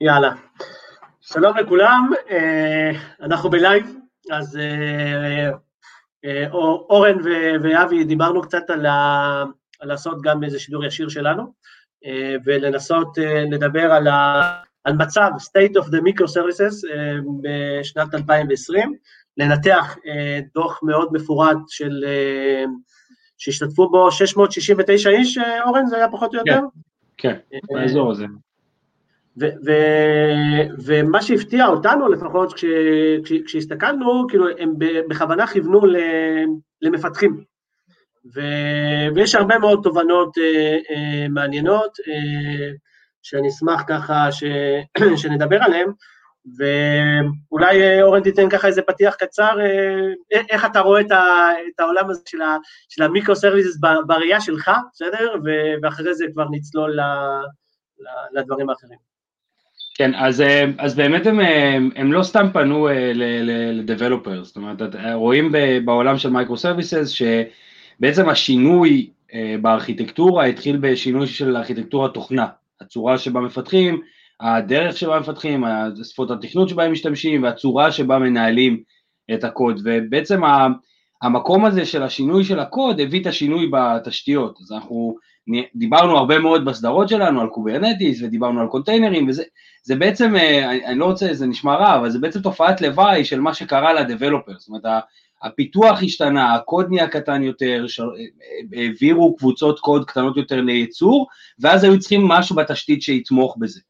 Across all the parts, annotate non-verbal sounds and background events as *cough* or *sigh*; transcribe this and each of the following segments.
יאללה. שלום לכולם, אה, אנחנו בלייב, אז אה, אה, אורן ואבי דיברנו קצת על, ה, לעשות גם איזה שידור ישיר שלנו, ולנסות לדבר על, ה, על מצב State of the Microservices בשנת 2020, לנתח דוח מאוד מפורט של, שהשתתפו בו 669 איש, אורן, זה היה פחות או יותר? כן, כן, באזור הזה. ומה שהפתיע אותנו לפחות כש, כש, כשהסתכלנו, כאילו הם בכוונה כיוונו למפתחים. ו, ויש הרבה מאוד תובנות אה, אה, מעניינות, אה, שאני אשמח ככה ש, *clears throat* שנדבר עליהן, ואולי אורן תיתן ככה איזה פתיח קצר, אה, איך אתה רואה את, ה, את העולם הזה של, ה, של ה microservices בראייה שלך, בסדר? ואחרי זה כבר נצלול לדברים האחרים. כן, אז, אה, אז באמת הם, אה, הם לא סתם פנו אה, ל developer, זאת אומרת, רואים בעולם של microservices שבעצם השינוי בארכיטקטורה התחיל בשינוי של ארכיטקטורה תוכנה, הצורה שבה מפתחים, הדרך שבה מפתחים, שפות התכנות שבה הם משתמשים והצורה שבה מנהלים את הקוד, ובעצם המקום הזה של השינוי של הקוד הביא את השינוי בתשתיות, אז אנחנו דיברנו הרבה מאוד בסדרות שלנו על Kubernetes ודיברנו על קונטיינרים וזה זה בעצם, אה, אני, לא רוצה, זה נשמע רע, אבל זה בעצם תופעת לוואי של מה שקרה ל developer, זאת אומרת הפיתוח השתנה, הקוד נהיה קטן יותר, ש... אה, העבירו קבוצות קוד קטנות יותר לייצור, ואז היו צריכים משהו בתשתית שיתמוך בזה.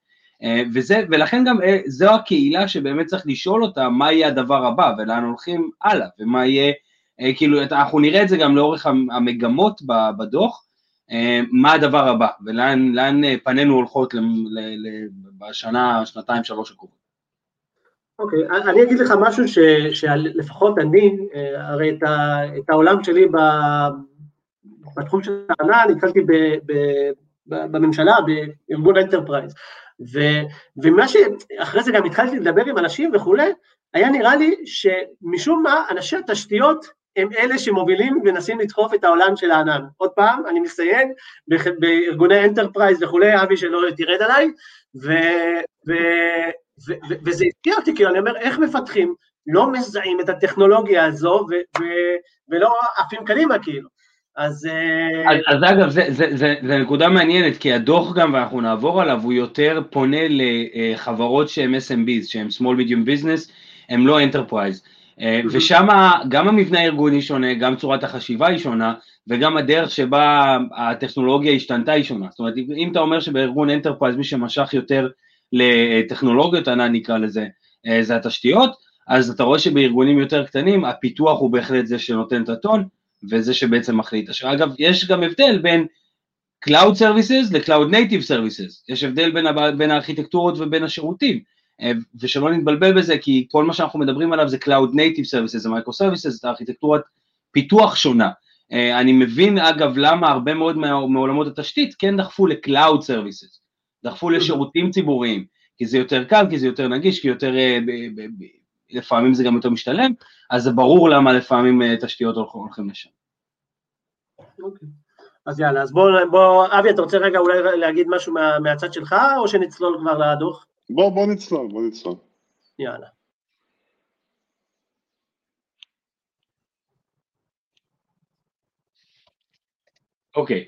אה, וזה, ולכן גם זו הקהילה שבאמת צריך לשאול אותה מה יהיה הדבר הבא ולאן הולכים הלאה ומה יהיה, כאילו אנחנו נראה את זה גם לאורך המגמות בדוח, אה, מה הדבר הבא ולאן אה, פנינו הולכות בשנה, שנתיים, שלוש הקרובות. אוקיי, okay, אני אגיד לך משהו ש, שלפחות אני, אה, הרי את, ה, את העולם שלי ב, בתחום של הענן התחלתי ב, ב, ב, בממשלה, בארגון enterprise, ו, ומה שאחרי זה גם התחלתי לדבר עם אנשים וכולי, היה נראה לי שמשום מה אנשי התשתיות הם אלה שמובילים ומנסים לדחוף את העולם של הענן. עוד פעם, אני מסייג, בארגוני enterprise וכולי, אבי שלא תרד עליי, ו, ו, ו, ו, וזה הפתיע אותי, כאילו, אני אומר, איך מפתחים, לא מזהים את הטכנולוגיה הזו, ו, ו, ולא עפים קדימה, כאילו. אז... אה, אז, אז אגב, זה, זה, זה, זה נקודה מעניינת, כי הדוח גם, ואנחנו נעבור עליו, הוא יותר פונה לחברות שהן SMBs, שהן small medium business, הן לא enterprise. אה, ושם גם המבנה הארגוני שונה, גם צורת החשיבה היא שונה, וגם הדרך שבה הטכנולוגיה השתנתה היא שונה. זאת אומרת, אם אתה אומר שבארגון enterprise מי שמשך יותר לטכנולוגיות ענן נקרא לזה, אה, זה התשתיות, אז אתה רואה שבארגונים יותר קטנים הפיתוח הוא בהחלט זה שנותן את הטון, וזה שבעצם מחליט. אגב, יש גם הבדל בין Cloud Services ל-Cloud Native Services, יש הבדל בין, בין הארכיטקטורות ובין השירותים. אה, ושלא נתבלבל בזה, כי כל מה שאנחנו מדברים עליו זה Cloud Native Services, זה Micro Services, זה ארכיטקטורת פיתוח שונה. אה, אני מבין אגב למה הרבה מאוד מעולמות התשתית כן דחפו ל-Cloud Services, דחפו לשירותים ציבוריים, כי זה יותר קל, כי זה יותר נגיש, כי יותר, אה, לפעמים זה גם יותר משתלם, אז זה ברור למה לפעמים תשתיות הולכים לשם. אוקיי. אז יאללה, אז בוא, בוא, אבי, אתה רוצה רגע אולי להגיד משהו מה, מהצד שלך, או שנצלול כבר לדוח? בוא, בוא נצלול, בוא נצלול. יאללה. אוקיי.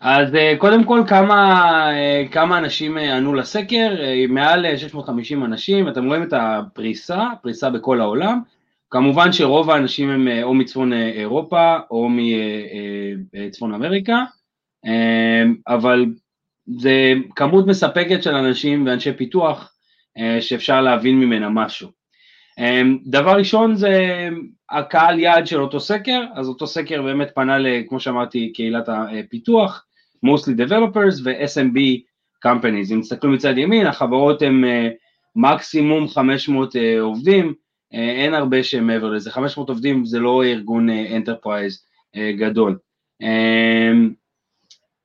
אז אה, קודם כל כמה, אה, כמה אנשים אה, ענו לסקר, מעל 650 אנשים, אתם רואים את הפריסה, פריסה בכל העולם, כמובן שרוב האנשים הם או מצפון אירופה או מצפון אמריקה, אבל זה כמות מספקת של אנשים ואנשי פיתוח אה, שאפשר להבין ממנה משהו. אה, דבר ראשון זה הקהל יעד של אותו סקר, אז אותו סקר באמת פנה, כמו שאמרתי, קהילת הפיתוח, mostly developers ו-SMB companies. אם תסתכלו מצד ימין, החברות הן מקסימום 500 עובדים, אין הרבה שהם מעבר לזה, 500 עובדים זה לא ארגון enterprise גדול.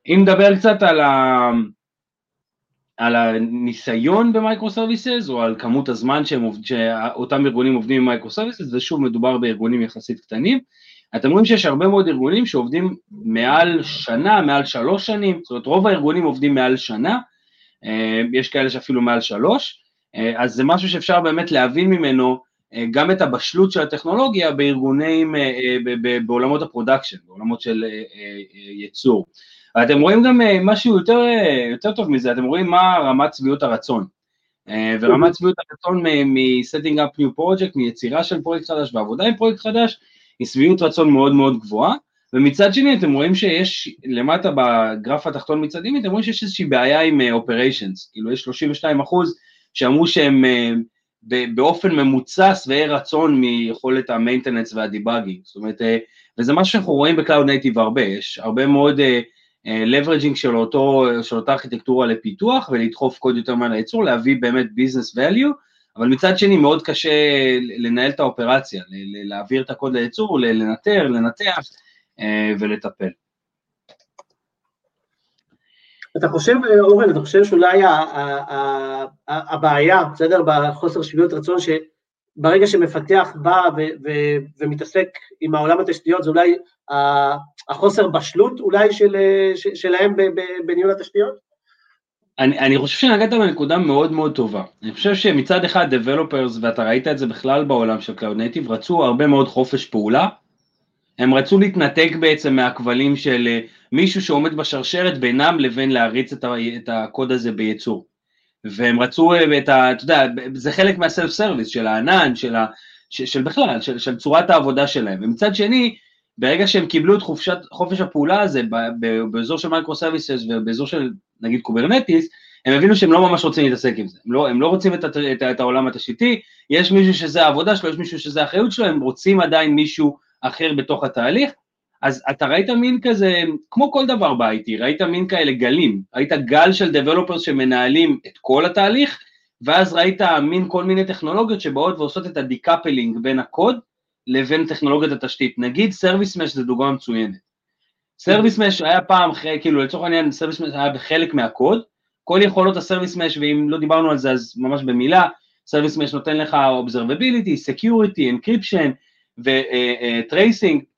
אם נדבר קצת על, ה... על הניסיון ב microservices או על כמות הזמן שהם, שאותם ארגונים עובדים עם microservices, ושוב מדובר בארגונים יחסית קטנים, אתם רואים שיש הרבה מאוד ארגונים שעובדים מעל שנה, מעל שלוש שנים, זאת אומרת רוב הארגונים עובדים מעל שנה, יש כאלה שאפילו מעל שלוש, אז זה משהו שאפשר באמת להבין ממנו גם את הבשלות של הטכנולוגיה בארגונים, בעולמות ה production, בעולמות של ייצור. אתם רואים גם משהו יותר, יותר טוב מזה, אתם רואים מה רמת שביעות הרצון. ורמת שביעות הרצון מ-setting up new project, מיצירה של פרויקט חדש ועבודה עם פרויקט חדש, היא שביעות רצון מאוד מאוד גבוהה, ומצד שני אתם רואים שיש למטה בגרף התחתון מצד ימין, אתם רואים שיש איזושהי בעיה עם operations, כאילו יש 32 אחוז שאמרו שהם באופן ממוצע שבעי רצון מיכולת ה maintenance וה debugging, זאת אומרת, וזה משהו שאנחנו רואים ב cloud native הרבה, יש הרבה מאוד leveraging של, אותו, של אותה ארכיטקטורה לפיתוח ולדחוף קוד יותר מהר לייצור, להביא באמת business value, אבל מצד שני מאוד קשה לנהל את האופרציה, להעביר את הקוד לייצור, לנטר, לנתח ולטפל. אתה חושב, אורן, אתה חושב שאולי הבעיה, בסדר, בחוסר שביעות רצון, שברגע שמפתח בא ומתעסק עם העולם התשתיות, זה אולי החוסר בשלות אולי שלהם בניהול התשתיות? אני, אני חושב שנגעת בנקודה מאוד מאוד טובה. אני חושב שמצד אחד Developers, ואתה ראית את זה בכלל בעולם של Cloud Native, רצו הרבה מאוד חופש פעולה, הם רצו להתנתק בעצם מהכבלים של מישהו שעומד בשרשרת בינם לבין להריץ את, את הקוד הזה בייצור. והם רצו את ה... אתה יודע, זה חלק מהסלף סרוויס של הענן, של, ה, של, של בכלל, של, של צורת העבודה שלהם. ומצד שני, ברגע שהם קיבלו את חופשת, חופש הפעולה הזה באזור של microservices ובאזור של נגיד Kubernetes, הם הבינו שהם לא ממש רוצים להתעסק עם זה, הם לא, הם לא רוצים את, את, את, את העולם התשתיתי, יש מישהו שזה העבודה שלו, יש מישהו שזה האחריות שלו, הם רוצים עדיין מישהו אחר בתוך התהליך, אז אתה ראית מין כזה, כמו כל דבר ב-IT, ראית מין כאלה גלים, ראית גל של developers שמנהלים את כל התהליך, ואז ראית מין כל מיני טכנולוגיות שבאות ועושות את ה decoupling בין הקוד לבין טכנולוגיית התשתית. נגיד service mesh זה דוגמה מצוינת. service mesh היה פעם, כאילו לצורך העניין service mesh היה בחלק מהקוד, כל יכולות ה service mesh, ואם לא דיברנו על זה אז ממש במילה, service mesh נותן לך observability, security, encryption ו tracing, uh, uh,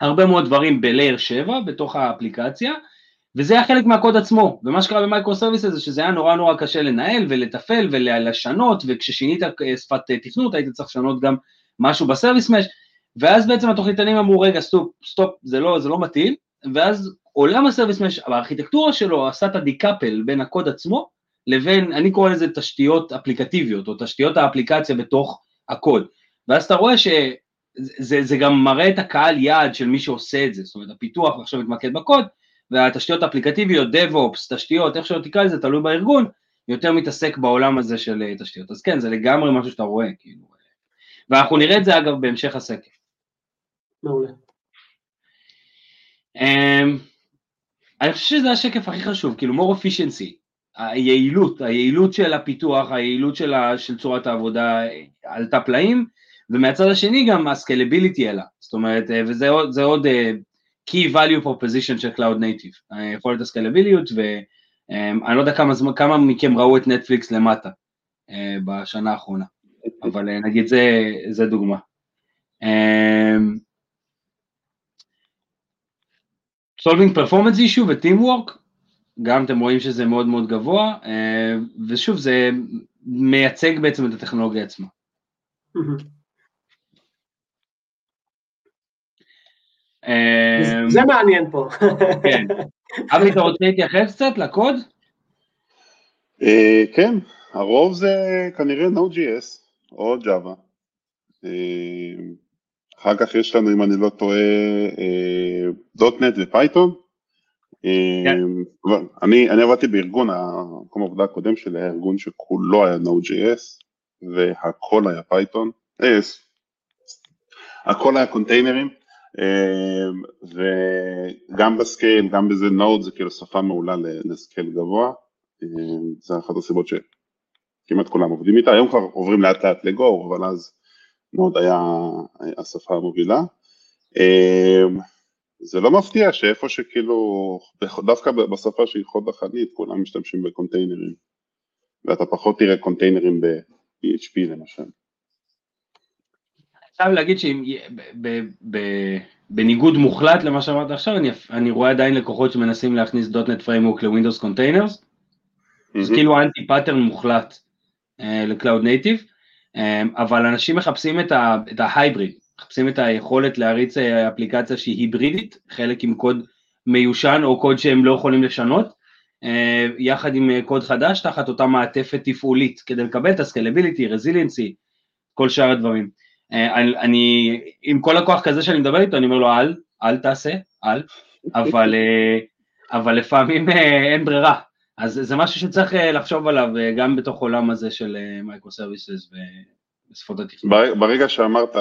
הרבה מאוד דברים ב-layer 7 בתוך האפליקציה, וזה היה חלק מהקוד עצמו, ומה שקרה ב microservice זה שזה היה נורא נורא קשה לנהל ולתפעל ולשנות, וכששינית שפת תכנות היית צריך לשנות גם משהו ב service mesh, ואז בעצם התוכניתנים אמרו רגע סטופ, סטופ, זה לא, זה לא מתאים, ואז עולם ה service mesh, הארכיטקטורה שלו עשה את ה decouple בין הקוד עצמו לבין, אני קורא לזה תשתיות אפליקטיביות, או תשתיות האפליקציה בתוך הקוד, ואז אתה רואה שזה זה גם מראה את הקהל יעד של מי שעושה את זה, זאת אומרת הפיתוח עכשיו מתמקד בקוד, והתשתיות האפליקטיביות, DevOps, תשתיות, איך שלא תקרא לזה, תלוי בארגון, יותר מתעסק בעולם הזה של תשתיות. אז כן, זה לגמרי משהו שאתה רואה, כאילו, ואנחנו נראה את זה אגב בהמשך הסקר. מעולה. Um, אני חושב שזה השקף הכי חשוב, כאילו more efficiency, היעילות, היעילות של הפיתוח, היעילות של, ה, של צורת העבודה עלתה פלאים, ומהצד השני גם הסקלביליטי עלה, זאת אומרת, וזה עוד, עוד uh, key value proposition של Cloud Native, יכולת הסקלביליות, ואני לא יודע כמה, כמה מכם ראו את נטפליקס למטה בשנה האחרונה. אבל אה, נגיד זה, זה דוגמה. אמ, solving performance issue ו-teamwork, גם אתם רואים שזה מאוד מאוד גבוה, אה, ושוב זה מייצג בעצם את הטכנולוגיה עצמה. אמ, זה מעניין פה. כן. *laughs* אבי, אתה רוצה להתייחס קצת לקוד? אה, כן, הרוב זה כנראה Node.js. או Java. אה, אחר כך יש לנו, אם אני לא טועה, .NET אה, ו Python. כן. אני, עבדתי בארגון, המקום העבודה הקודם שלי היה ארגון שכולו היה Node.js והכל היה Python, הכל היה קונטיינרים, אמ, וגם ב scale, גם בזה Node זה כאילו שפה מעולה ל scale גבוה, אמ, זה אחת הסיבות שכמעט כולם עובדים איתה, היום כבר עוברים לאט לאט ל Go, אבל אז Node היה השפה המובילה. אמ, זה לא מפתיע שאיפה שכאילו, דווקא בשפה שהיא חוד החנית, כולם משתמשים בקונטיינרים, ואתה פחות תראה קונטיינרים ב-PHP למשל. חייב להגיד שבניגוד מוחלט למה שאמרת עכשיו, אני, אני רואה עדיין לקוחות שמנסים להכניס .NET Framework ל Windows Containers, זה כאילו anti-pattern מוחלט uh, ל cloud native, um, אבל אנשים מחפשים את ה hybrid, מחפשים את היכולת להריץ אה, אפליקציה שהיא היברידית, חלק עם קוד מיושן או קוד שהם לא יכולים לשנות, יחד עם קוד חדש תחת אותה מעטפת תפעולית, כדי לקבל את ה scalability, resiliency, כל שאר הדברים. אה, אני, עם כל לקוח כזה שאני מדבר איתו, אני אומר לו, אל, אל תעשה, אל, אבל, אה, אבל לפעמים אה, אין ברירה. אז זה משהו שצריך לחשוב עליו גם בתוך עולם הזה של microservices ושפות התכנון. ברגע שאמרת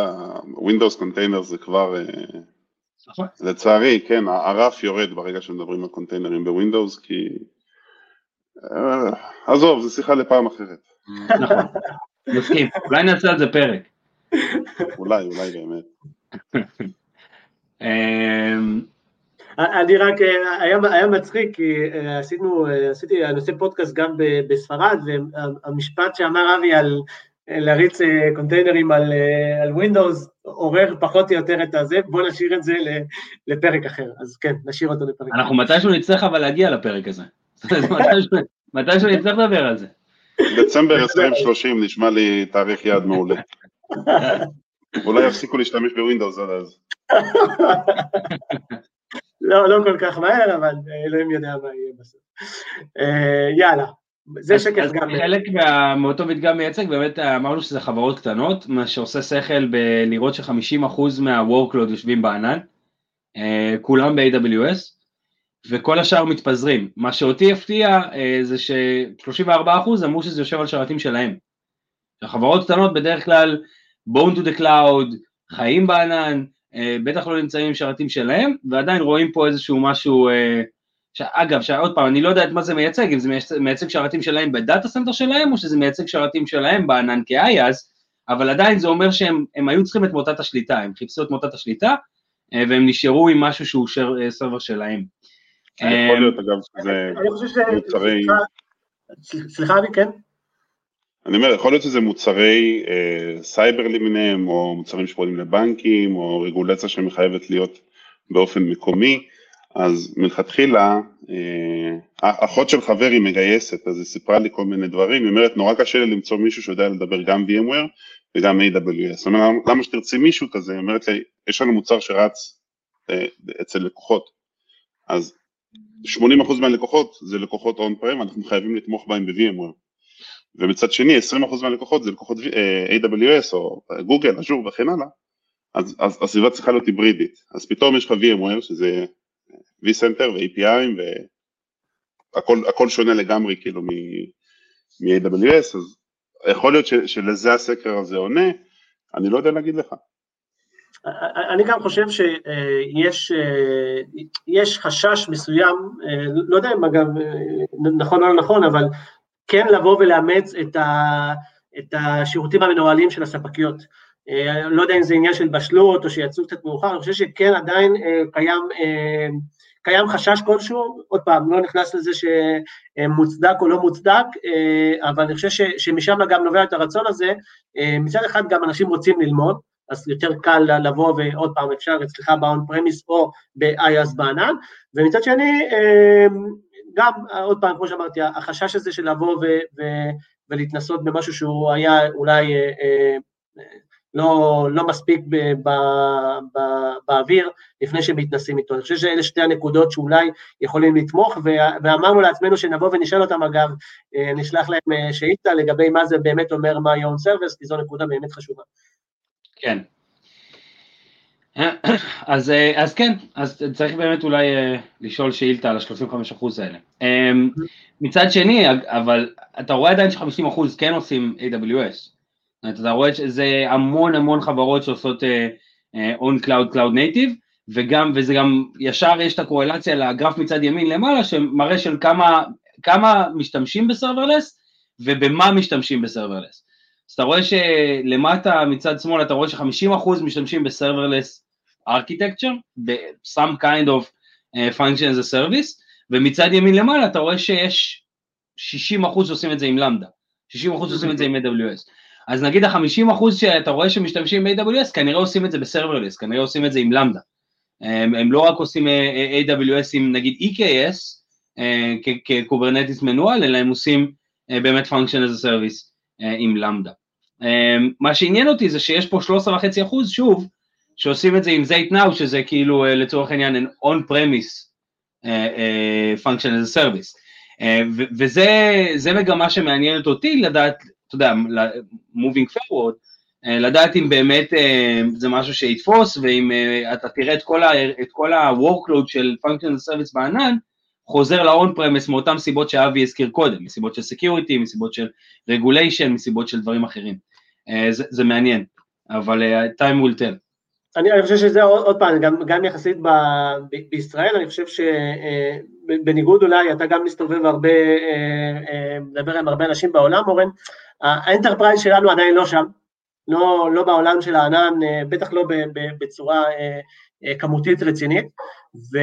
Windows Container זה כבר, נכון. לצערי, כן, הרף יורד ברגע שמדברים על קונטיינרים ב Windows, כי... עזוב, זו שיחה לפעם אחרת. נכון, מסכים, אולי נעשה על זה פרק. אולי, אולי באמת. אמ, אני רק, היה, היה מצחיק, כי אה, עשינו, אה, עשיתי, אני עושה פודקאסט גם בספרד, והמשפט שאמר אבי על אה, להריץ קונטיינרים על, על Windows, עורר פחות או יותר את הזה, בואו נשאיר את זה לפרק אחר, אז כן, נשאיר אותו לפרק אנחנו מתישהו נצטרך אבל להגיע לפרק הזה, *laughs* מתישהו נצטרך לדבר על זה. דצמבר 2030 נשמע לי תאריך יעד מעולה. אולי יפסיקו להשתמש בווינדוס עד אז. לא, לא כל כך מהר, אבל אלוהים יודע מה יהיה בסוף. אה, יאללה, זה שקף גם. חלק מאותו מדגם מייצג, באמת אמרנו שזה חברות קטנות, מה שעושה שכל בלראות ש-50% מה-workload יושבים בענן, אה, כולם ב-AWS, וכל השאר מתפזרים. מה שאותי הפתיע אה, זה ש-34% אמרו שזה יושב על שרתים שלהם. החברות קטנות בדרך כלל born to the cloud, חיים בענן, אה, בטח לא נמצאים עם שרתים שלהם, ועדיין רואים פה איזשהו משהו, אה, אגב, עוד פעם, אני לא יודע את מה זה מייצג, אם זה מייצג שרתים שלהם ב data center שלהם, או שזה מייצג שרתים שלהם בענן כ IaaS, אבל עדיין זה אומר שהם היו צריכים את מוטת השליטה, הם חיפשו את מוטת השליטה, אה, והם נשארו עם משהו שהוא סרבר שלהם. יכול להיות אגב שזה מוצרי... סליחה אבי, כן? אני אומר, יכול להיות שזה מוצרי אה, סייבר למיניהם, או מוצרים שפועלים לבנקים, או רגולציה שמחייבת להיות באופן מקומי, אז מלכתחילה, אה, אחות של חבר היא מגייסת, אז היא סיפרה לי כל מיני דברים, היא אומרת, נורא קשה לי למצוא מישהו שיודע לדבר גם VMware וגם AWS. זאת אומרת, למה שתרצי מישהו כזה? היא אומרת לי, יש לנו מוצר שרץ אה, אצל לקוחות, אז 80% מהלקוחות זה לקוחות און פרם, אנחנו חייבים לתמוך בהם ב-VMware. ומצד שני 20% מהלקוחות זה לקוחות אה, AWS או גוגל, אג'ור וכן הלאה, אז, אז הסביבה צריכה להיות היברידית, אז פתאום יש לך VMware שזה vCenter ו-API והכל שונה לגמרי כאילו מ-AWS, אז יכול להיות ש, שלזה הסקר הזה עונה, אני לא יודע להגיד לך. אני גם חושב שיש יש חשש מסוים, לא יודע אם אגב נכון או לא נכון, אבל כן לבוא ולאמץ את, ה, את השירותים המנוהלים של הספקיות. אה, לא יודע אם זה עניין של בשלות או שיצאו קצת מאוחר, אני חושב שכן עדיין אה, קיים, אה, קיים חשש כלשהו, עוד פעם, לא נכנס לזה שמוצדק או לא מוצדק, אבל אני חושב שמשם גם נובע את הרצון הזה, מצד אחד גם אנשים רוצים ללמוד, אז יותר קל לבוא ועוד פעם אפשר אצלך ב-on premise או ב-IaaS בענן, ומצד שני גם, עוד פעם, כמו שאמרתי, החשש הזה של לבוא ו, ו, ולהתנסות במשהו שהוא היה אולי אה, אה, לא, לא מספיק ב, ב, ב, באוויר לפני שמתנסים איתו. אני חושב שאלה שתי הנקודות שאולי יכולים לתמוך, ו, ואמרנו לעצמנו שנבוא ונשאל אותם, אגב, אה, נשלח להם אה, שאילתה לגבי מה זה באמת אומר מה יום סרוויס, כי זו נקודה באמת חשובה. כן, *coughs* אז, אה, אז כן, אז צריך באמת אולי אה, לשאול שאילתה על ה-35% האלה. אמ, מצד שני, אבל אתה רואה עדיין ש-50% כן עושים AWS. אתה רואה שזה המון המון חברות שעושות on cloud cloud native, וגם, וזה גם, ישר יש את הקורלציה לגרף מצד ימין למעלה, שמראה של כמה, כמה משתמשים ב serverless, ובמה משתמשים ב serverless. אז אתה רואה שלמטה מצד שמאל אתה רואה ש-50% משתמשים ב serverless architecture, ב-some kind of uh, function as a service, ומצד ימין למעלה אתה רואה שיש 60% שעושים את זה עם Lambda, 60% עושים את זה עם AWS. אז נגיד ה-50% שאתה רואה שמשתמשים ב-AWS, כנראה עושים את זה ב serverless, כנראה עושים את זה עם Lambda. הם, הם לא רק עושים אה, AWS עם נגיד EKS אה, כ Kubernetes מנוהל, אלא הם עושים אה, באמת function as a service עם Lambda. מה שעניין אותי זה שיש פה 13.5 אחוז, שוב, שעושים את זה עם Zeit Now, שזה כאילו לצורך העניין on-premise function as a service. וזה מגמה שמעניינת אותי לדעת, אתה יודע, moving forward, אה, לדעת אם באמת אה, זה משהו שיתפוס, ואם אה, אתה תראה את כל, ה, את כל ה-workload של functional service בענן, חוזר ל-on premise מאותן סיבות שאבי הזכיר קודם, מסיבות של security, מסיבות של regulation, מסיבות של דברים אחרים. זה, זה מעניין, אבל time will tell. אני, חושב שזה עוד, עוד פעם, גם, גם יחסית ב, ב, בישראל, אני חושב שבניגוד אולי, אתה גם מסתובב הרבה, מדבר עם הרבה אנשים בעולם, אורן, ה enterprise שלנו עדיין לא שם, לא, לא בעולם של הענן, אה, בטח לא בצורה אה, אה, כמותית רצינית, ו,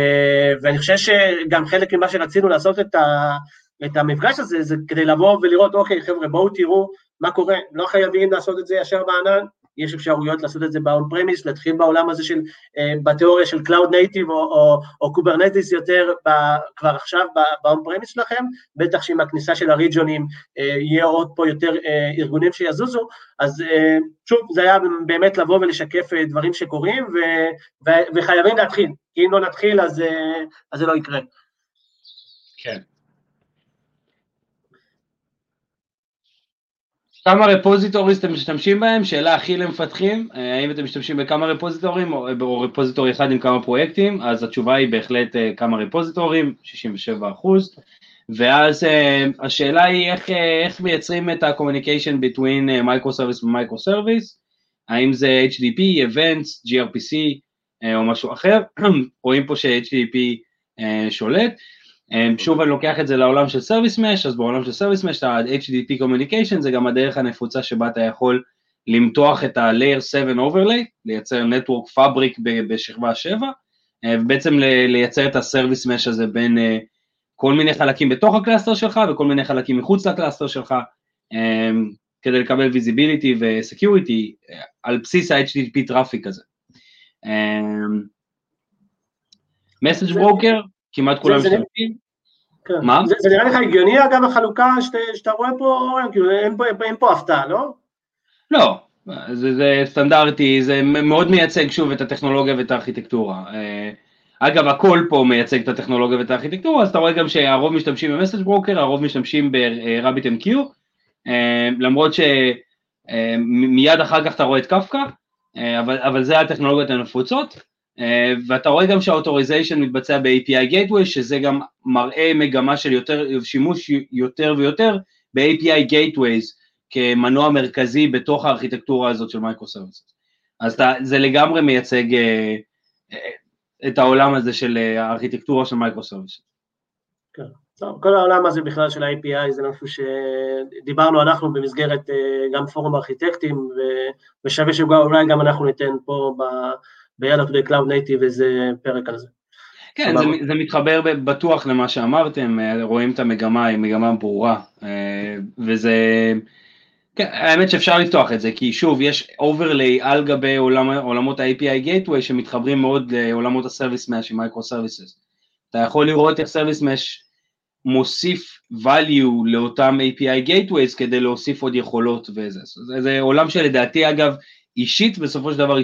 ואני חושב שגם חלק ממה שרצינו לעשות את, ה, את המפגש הזה, זה כדי לבוא ולראות, אוקיי, חבר'ה, בואו תראו מה קורה, לא חייבים לעשות את זה ישר בענן, יש אפשרויות לעשות את זה ב-on premise, להתחיל בעולם הזה של, uh, בתיאוריה של Cloud Native או, או, או Kubernetes יותר ב, כבר עכשיו ב-on premise שלכם, בטח שעם הכניסה של הריג'ונים uh, יהיה עוד פה יותר uh, ארגונים שיזוזו, אז שוב, זה היה באמת לבוא ולשקף דברים שקורים, ו, ו, וחייבים להתחיל, כי אם לא נתחיל אז, אז זה לא יקרה. כן. כמה רפוזיטוריז אתם משתמשים בהם? שאלה הכי למפתחים, אה, האם אתם משתמשים בכמה רפוזיטורים או רפוזיטורי אחד עם כמה פרויקטים? אז התשובה היא בהחלט אה, כמה רפוזיטורים, 67 אחוז. ואז השאלה היא איך, איך מייצרים את ה-communication between microservice ו-microservice, האם זה HDP, Events, gRPC או משהו אחר, *clears throat* רואים פה ש-HDP שולט, שוב אני לוקח את זה לעולם של Service Mesh, אז בעולם של Service Mesh, ה-HTTP Communication זה גם הדרך הנפוצה שבה אתה יכול למתוח את ה-Layer 7 Overlay, לייצר Network Fabric בשכבה 7, אה, ובעצם לייצר את ה-Service Mesh הזה בין אה, כל מיני חלקים בתוך ה cluster שלך וכל מיני חלקים מחוץ ל cluster שלך, אמ, כדי לקבל Visibility ו-Security אה, על בסיס ה-HTTP traffic הזה. אמ, message Broker, כמעט כולם משתמשים. כן. מה? זה, זה נראה לך הגיוני אגב החלוקה שאתה, שאתה רואה פה, כאילו אין פה, אין פה הפתעה, לא? לא, זה, זה סטנדרטי, זה מאוד מייצג שוב את הטכנולוגיה ואת הארכיטקטורה. אה, אגב, הכל פה מייצג את הטכנולוגיה ואת הארכיטקטורה, אז אתה רואה גם שהרוב משתמשים במסאג' ברוקר, הרוב משתמשים ב-RabbitMQ, אה, למרות שמיד אה, אחר כך אתה רואה את קפקא, אבל, אבל זה הטכנולוגיות הנפוצות. אה, ואתה רואה גם שה authorization מתבצע ב-API Gateway, שזה גם מראה מגמה של יותר, שימוש יותר ויותר ב-API Gateways כמנוע מרכזי בתוך הארכיטקטורה הזאת של microservices. אז אתה, זה לגמרי מייצג אה, אה, את העולם הזה של הארכיטקטורה של microservices. כן. טוב, כל העולם הזה בכלל של ה-API זה משהו שדיברנו אנחנו במסגרת גם פורום ארכיטקטים, ושווה שאולי גם אנחנו ניתן פה ביאללה to the cloud native איזה פרק על זה. כן, זה, זה מתחבר בטוח למה שאמרתם, אה, רואים את המגמה, היא מגמה ברורה, אה, וזה, כן, האמת שאפשר לפתוח את זה, כי שוב, יש overlay על גבי עולם, עולמות ה-API Gateway שמתחברים מאוד לעולמות ה-Service Mesh עם Micro Services. אתה יכול לראות איך Service Mesh מוסיף value לאותם API Gateways כדי להוסיף עוד יכולות וזה. זה, זה עולם שלדעתי אגב אישית בסופו של דבר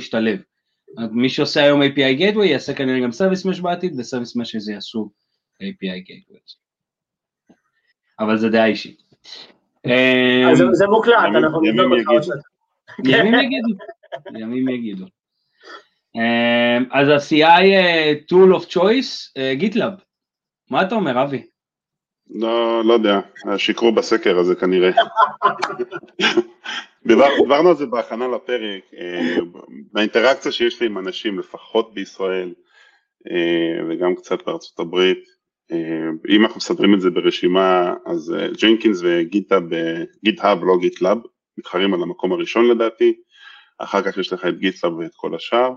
ישתלב. מי שעושה היום API Gateway יעשה כנראה גם Service Mesh בעתיד, ו-Service Mesh הזה יעשו API Gateway. אבל זה דעה אישית. אה, זה מוקלט, אנחנו נבדוק אותך ימים *laughs* יגידו, ימים יגידו. אה, אז ה-CI אה, Tool of Choice, GitLab. מה אתה אומר, אבי? לא, לא יודע, שיקרו בסקר הזה כנראה. *laughs* דיברנו על זה בהכנה לפרק, באינטראקציה שיש לי עם אנשים, לפחות בישראל, וגם קצת בארצות הברית, אם אנחנו מסדרים את זה ברשימה, אז Jenkins ו GitHub, לא GitLab, מתחרים על המקום הראשון לדעתי, אחר כך יש לך את GitLab ואת כל השאר.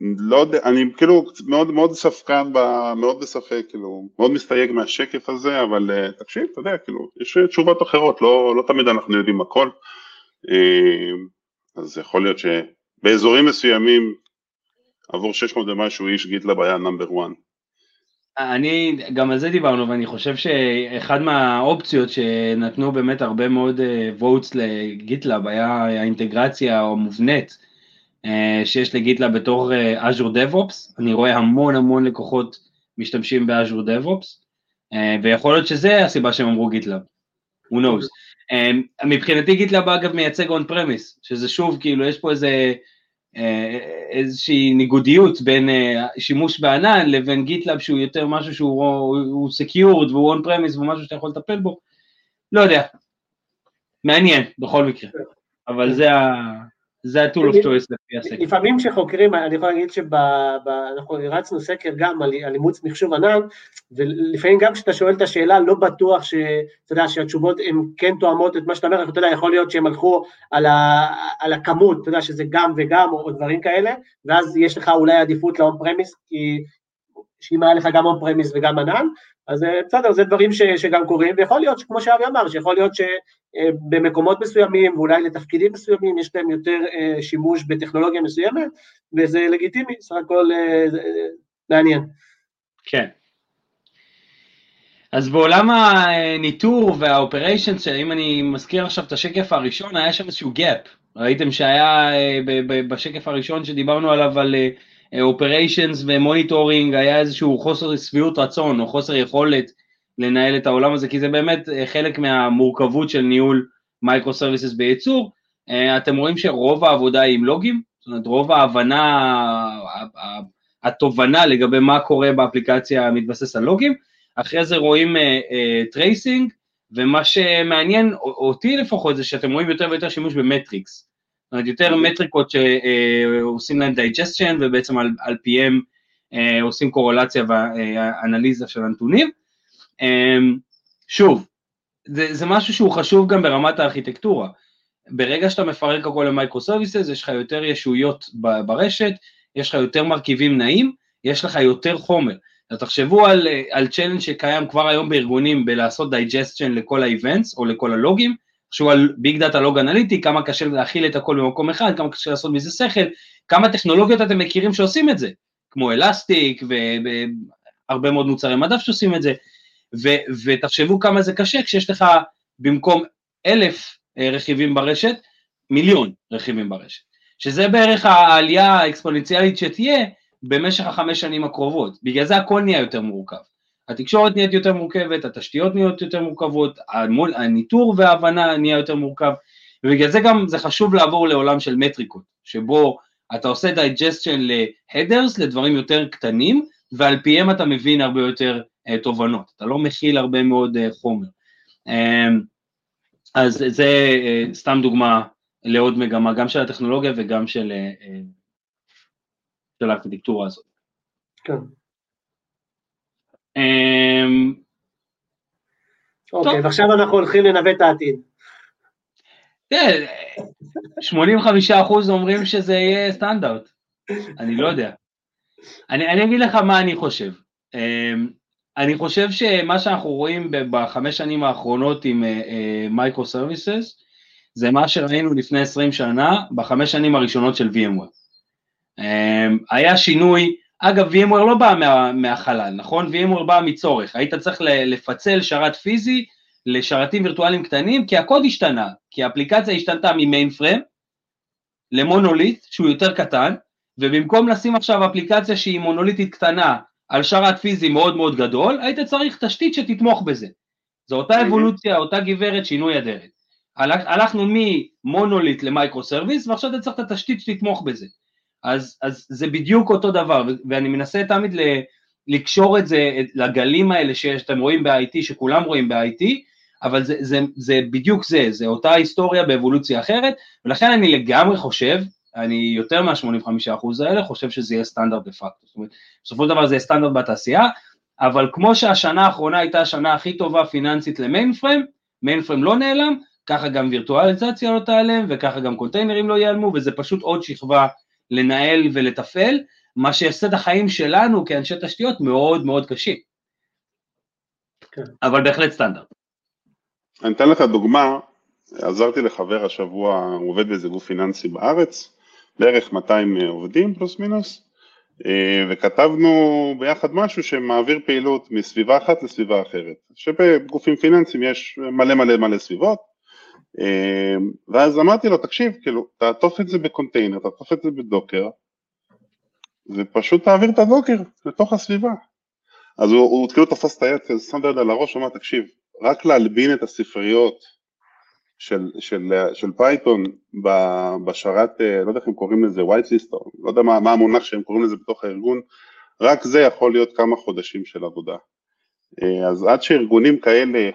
לא יודע, אני כאילו מאוד מאוד ספקן, מאוד בספק, כאילו, מאוד מסתייג מהשקף הזה, אבל uh, תקשיב, אתה יודע, כאילו, יש תשובות אחרות, לא, לא תמיד אנחנו יודעים הכל, uh, אז יכול להיות שבאזורים מסוימים, עבור 600 ומשהו איש GitLab היה number 1. אני, גם על זה דיברנו, ואני חושב שאחד מהאופציות שנתנו באמת הרבה מאוד votes ל GitLab היה האינטגרציה המובנית אה, שיש ל GitLab בתור אה, Azure DevOps, אני רואה המון המון לקוחות משתמשים ב-Azure DevOps, אה, ויכול להיות שזה הסיבה שהם אמרו GitLab, who knows. מבחינתי GitLab אגב מייצג on premise, שזה שוב כאילו יש פה איזה איזושהי ניגודיות בין שימוש בענן לבין GitLab שהוא יותר משהו שהוא secured והוא on premise והוא משהו שאתה יכול לטפל בו, לא יודע, מעניין בכל מקרה, אבל זה ה... זה ה-tool of choice לפי הסקר. לפעמים כשחוקרים, אני יכול להגיד שאנחנו הרצנו סקר גם על אימוץ מחשוב ענן, ולפעמים גם כשאתה שואל את השאלה, לא בטוח שאתה יודע, שהתשובות הן כן תואמות את מה שאתה אומר, אתה יודע, יכול להיות שהם הלכו על, ה, על הכמות, אתה יודע, שזה גם וגם, או, או דברים כאלה, ואז יש לך אולי עדיפות ל-on premise, כי שאם היה לך גם on premise וגם ענן, אז אה, בסדר, זה דברים ש, שגם קורים, ויכול להיות, כמו שאבי אמר, שיכול להיות שבמקומות מסוימים, ואולי לתפקידים מסוימים, יש להם יותר אה, שימוש בטכנולוגיה מסוימת, וזה לגיטימי, סך הכל אה, מעניין. כן. אז בעולם הניטור והאופריישנס, שאם אני מזכיר עכשיו את השקף הראשון, היה שם איזשהו gap. ראיתם שהיה בשקף הראשון שדיברנו עליו על operations ו monitoring היה איזשהו חוסר שביעות רצון או חוסר יכולת לנהל את העולם הזה, כי זה באמת אה, חלק מהמורכבות של ניהול microservices בייצור. אה, אתם רואים שרוב העבודה היא עם לוגים, זאת אומרת רוב ההבנה, התובנה לגבי מה קורה באפליקציה מתבסס על לוגים, אחרי זה רואים tracing, uh, ומה שמעניין אותי לפחות זה שאתם רואים יותר ויותר שימוש ב metrics. זאת אומרת, יותר מטריקות שעושים להם digestion ובעצם על, על פיהם אה, עושים קורולציה ואנליזה של הנתונים. אה, שוב, זה, זה משהו שהוא חשוב גם ברמת הארכיטקטורה. ברגע שאתה מפרק הכל ל microservices, יש לך יותר ישויות ברשת, יש לך יותר מרכיבים נעים, יש לך יותר חומר. אז תחשבו על, על challenge שקיים כבר היום בארגונים בלעשות digestion לכל ה events או לכל הלוגים, תחשבו על ביג דאטה לוג אנליטי, כמה קשה להכיל את הכל במקום אחד, כמה קשה לעשות מזה שכל, כמה טכנולוגיות אתם מכירים שעושים את זה, כמו אלסטיק והרבה מאוד מוצרי מדף שעושים את זה, ו, ותחשבו כמה זה קשה כשיש לך במקום אלף אה, רכיבים ברשת, מיליון רכיבים ברשת, שזה בערך העלייה האקספוננציאלית שתהיה במשך החמש שנים הקרובות, בגלל זה הכל נהיה יותר מורכב. התקשורת נהיית יותר מורכבת, התשתיות נהיות יותר מורכבות, הניטור וההבנה נהיה יותר מורכב, ובגלל זה גם זה חשוב לעבור לעולם של מטריקות, שבו אתה עושה digestion ל headers, לדברים יותר קטנים, ועל פיהם אתה מבין הרבה יותר uh, תובנות, אתה לא מכיל הרבה מאוד uh, חומר. Um, אז זה uh, סתם דוגמה לעוד מגמה, גם של הטכנולוגיה וגם של, uh, של הארכיטקטורה הזאת. כן. אמ, אוקיי, ועכשיו אנחנו הולכים לנווט את העתיד. כן, 85% אומרים שזה יהיה סטנדרט, אני לא יודע. אני, אני אגיד לך מה אני חושב. אמ, אני חושב שמה שאנחנו רואים בחמש שנים האחרונות עם micro uh, services, זה מה שראינו לפני 20 שנה בחמש שנים הראשונות של VMware. Um, היה שינוי אגב, VMware לא בא מה, מהחלל, נכון? VMware בא מצורך, היית צריך לפצל שרת פיזי לשרתים וירטואליים קטנים, כי הקוד השתנה, כי האפליקציה השתנתה ממיין פרם למונוליט, שהוא יותר קטן, ובמקום לשים עכשיו אפליקציה שהיא מונוליטית קטנה על שרת פיזי מאוד מאוד גדול, היית צריך תשתית שתתמוך בזה. זו אותה אבולוציה, אותה גברת, שינוי אדרת. הלכנו ממונוליט ל microservice, ועכשיו אתה צריך את התשתית שתתמוך בזה. אז, אז זה בדיוק אותו דבר, ואני מנסה תמיד ל, לקשור את זה לגלים האלה שאתם רואים ב-IT, שכולם רואים ב-IT, אבל זה, זה, זה בדיוק זה, זה אותה היסטוריה באבולוציה אחרת, ולכן אני לגמרי חושב, אני יותר מה-85% האלה, חושב שזה יהיה סטנדרט דה פקטו. זאת אומרת, בסופו של דבר זה יהיה סטנדרט בתעשייה, אבל כמו שהשנה האחרונה הייתה השנה הכי טובה פיננסית ל mainframe, מיינפריים לא נעלם, ככה גם וירטואליזציה לא תיעלם, וככה גם קונטיינרים לא ייעלמו, וזה פשוט עוד שכבה לנהל ולתפעל, מה שיעשה את החיים שלנו כאנשי תשתיות מאוד מאוד קשים. כן. אבל בהחלט סטנדרט. אני אתן לך דוגמה, עזרתי לחבר השבוע, הוא עובד באיזה גוף פיננסי בארץ, בערך 200 עובדים פלוס מינוס, אה, וכתבנו ביחד משהו שמעביר פעילות מסביבה אחת לסביבה אחרת, שבגופים פיננסיים יש מלא מלא מלא סביבות, אה, ואז אמרתי לו, תקשיב, כאילו, תעטוף את זה בקונטיינר, תעטוף את זה ב Docker, ופשוט תעביר את ה Docker לתוך הסביבה. אז הוא, הוא כאילו תפס את היד, שם את היד על הראש, אמר, תקשיב, רק להלבין את הספריות של, של, של Python בשרת, אה, לא יודע איך הם קוראים לזה, white list, או לא יודע מה, מה המונח שהם קוראים לזה בתוך הארגון, רק זה יכול להיות כמה חודשים של עבודה. אה, אז עד שארגונים כאלה,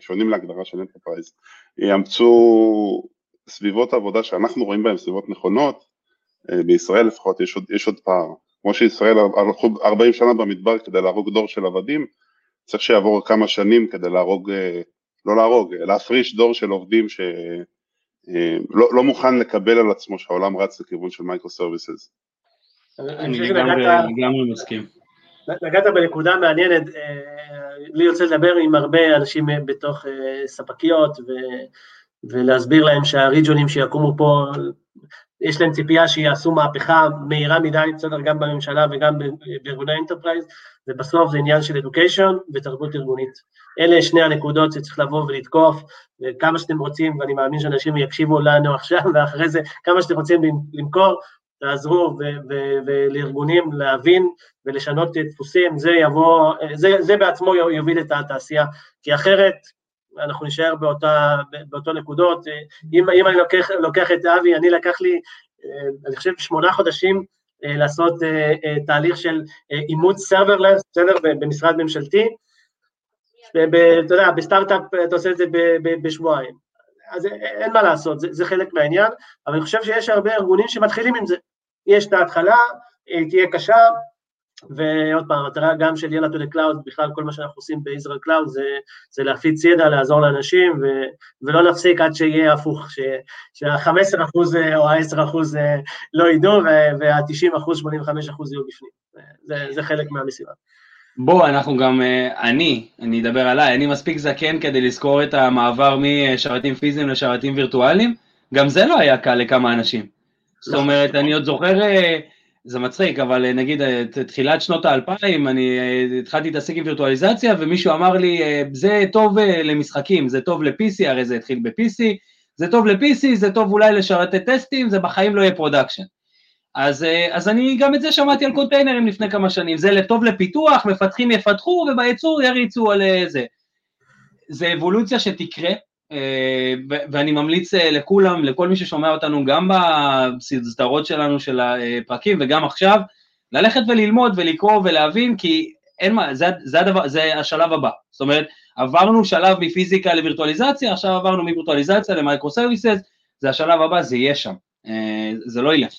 שונים להגדרה של אנטרפרייז, יאמצו סביבות עבודה שאנחנו רואים בהן סביבות נכונות, בישראל לפחות יש עוד, יש עוד פער. כמו שישראל הלכו 40 שנה במדבר כדי להרוג דור של עבדים, צריך שיעבור כמה שנים כדי להרוג לא להרוג, להפריש דור של עובדים שלא אה, לא מוכן לקבל על עצמו שהעולם רץ לכיוון של microservices. אני לגמרי מסכים. נגעת בנקודה מעניינת, אה, לי יוצא לדבר עם הרבה אנשים בתוך אה, ספקיות ולהסביר להם שה region ים שיקומו פה, יש להם ציפייה שיעשו מהפכה מהירה מדי, בסדר, גם בממשלה וגם בארגוני ה enterprise, ובסוף זה עניין של education ותרבות ארגונית. אלה שני הנקודות שצריך לבוא ולתקוף, וכמה שאתם רוצים, ואני מאמין שאנשים יקשיבו לנו עכשיו, ואחרי זה, כמה שאתם רוצים למכור, תעזרו ולארגונים להבין ולשנות דפוסים, זה יבוא, זה, זה בעצמו יוביל את התעשייה, כי אחרת אנחנו נישאר באותה, באותו נקודות. אם, אם אני לוקח, לוקח את אבי, אני לקח לי, אני חושב, שמונה חודשים אה, לעשות אה, אה, תהליך של אימוץ serverless, בסדר, במשרד ממשלתי. אתה יודע, בסטארט-אפ אתה עושה את זה בשבועיים. אז אין מה לעשות, זה, זה חלק מהעניין, אבל אני חושב שיש הרבה ארגונים שמתחילים עם זה. יש את ההתחלה, היא תהיה קשה, ועוד פעם, המטרה גם של יאללה to the cloud, בכלל כל מה שאנחנו עושים ב IsraelClouds זה, זה להפיץ ידע, לעזור לאנשים, ו, ולא להפסיק עד שיהיה הפוך, שה-15% או ה-10% לא ידעו, וה-90%, 85% יהיו בפנים. זה, זה חלק מהמשימה. בוא, אנחנו גם, אה, אני, אני אדבר עליי, אני מספיק זקן כדי לזכור את המעבר משרתים פיזיים לשרתים וירטואליים, גם זה לא היה קל לכמה אנשים. זאת אומרת, אני עוד זוכר אה, זה מצחיק, אבל אה, נגיד תחילת שנות האלפיים, אני התחלתי להתעסק עם וירטואליזציה, ומישהו אמר לי, זה טוב למשחקים, זה טוב ל-PC, הרי זה התחיל ב-PC, זה טוב ל-PC, זה טוב אולי לשרתי טסטים, זה בחיים לא יהיה production. אז, אז אני גם את זה שמעתי על קונטיינרים לפני כמה שנים, זה טוב לפיתוח, מפתחים יפתחו ובייצור יריצו על זה. זה אבולוציה שתקרה, אה, ואני ממליץ אה, לכולם, לכל מי ששומע אותנו, גם בסדרות שלנו של הפרקים וגם עכשיו, ללכת וללמוד ולקרוא ולהבין, כי אין מה, זה, זה, הדבר, זה השלב הבא. זאת אומרת, עברנו שלב מפיזיקה לווירטואליזציה, עכשיו עברנו מווירטואליזציה ל microservices, זה השלב הבא, זה יהיה שם, אה, זה לא ילך.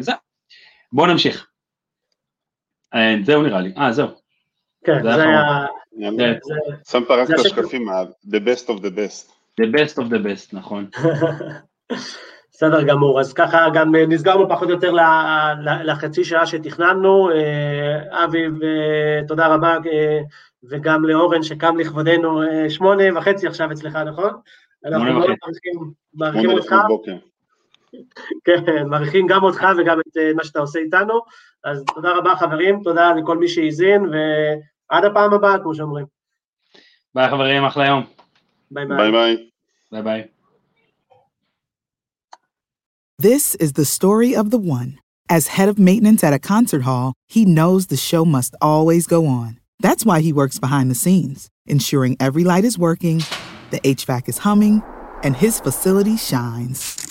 זהו. בואו נמשיך. זהו נראה לי, אה זהו. כן, זה היה... שמת רק את השקפים, the best of the best. the best of the best, נכון. *laughs* בסדר גמור, אז ככה גם נסגרנו פחות או יותר לחצי שעה שתכננו. אה, אבי, תודה רבה, אה, וגם לאורן שקם לכבודנו אה, שמונה וחצי עכשיו אצלך, נכון? שמונה וחצי. מעריכים אותך. כן, מעריכים גם אותך וגם את מה שאתה עושה איתנו. אז תודה רבה חברים, תודה לכל מי שהאזין, עד הפעם הבאה, כמו שאומרים. ביי חברים, אחלה יום. ביי ביי. ביי ביי. ביי This is the story of the one. As head of maintenance at a concert hall, he knows the show must always go on. That's why he works behind the scenes, ensuring every light is working, the HVAC is humming, and his facility shines.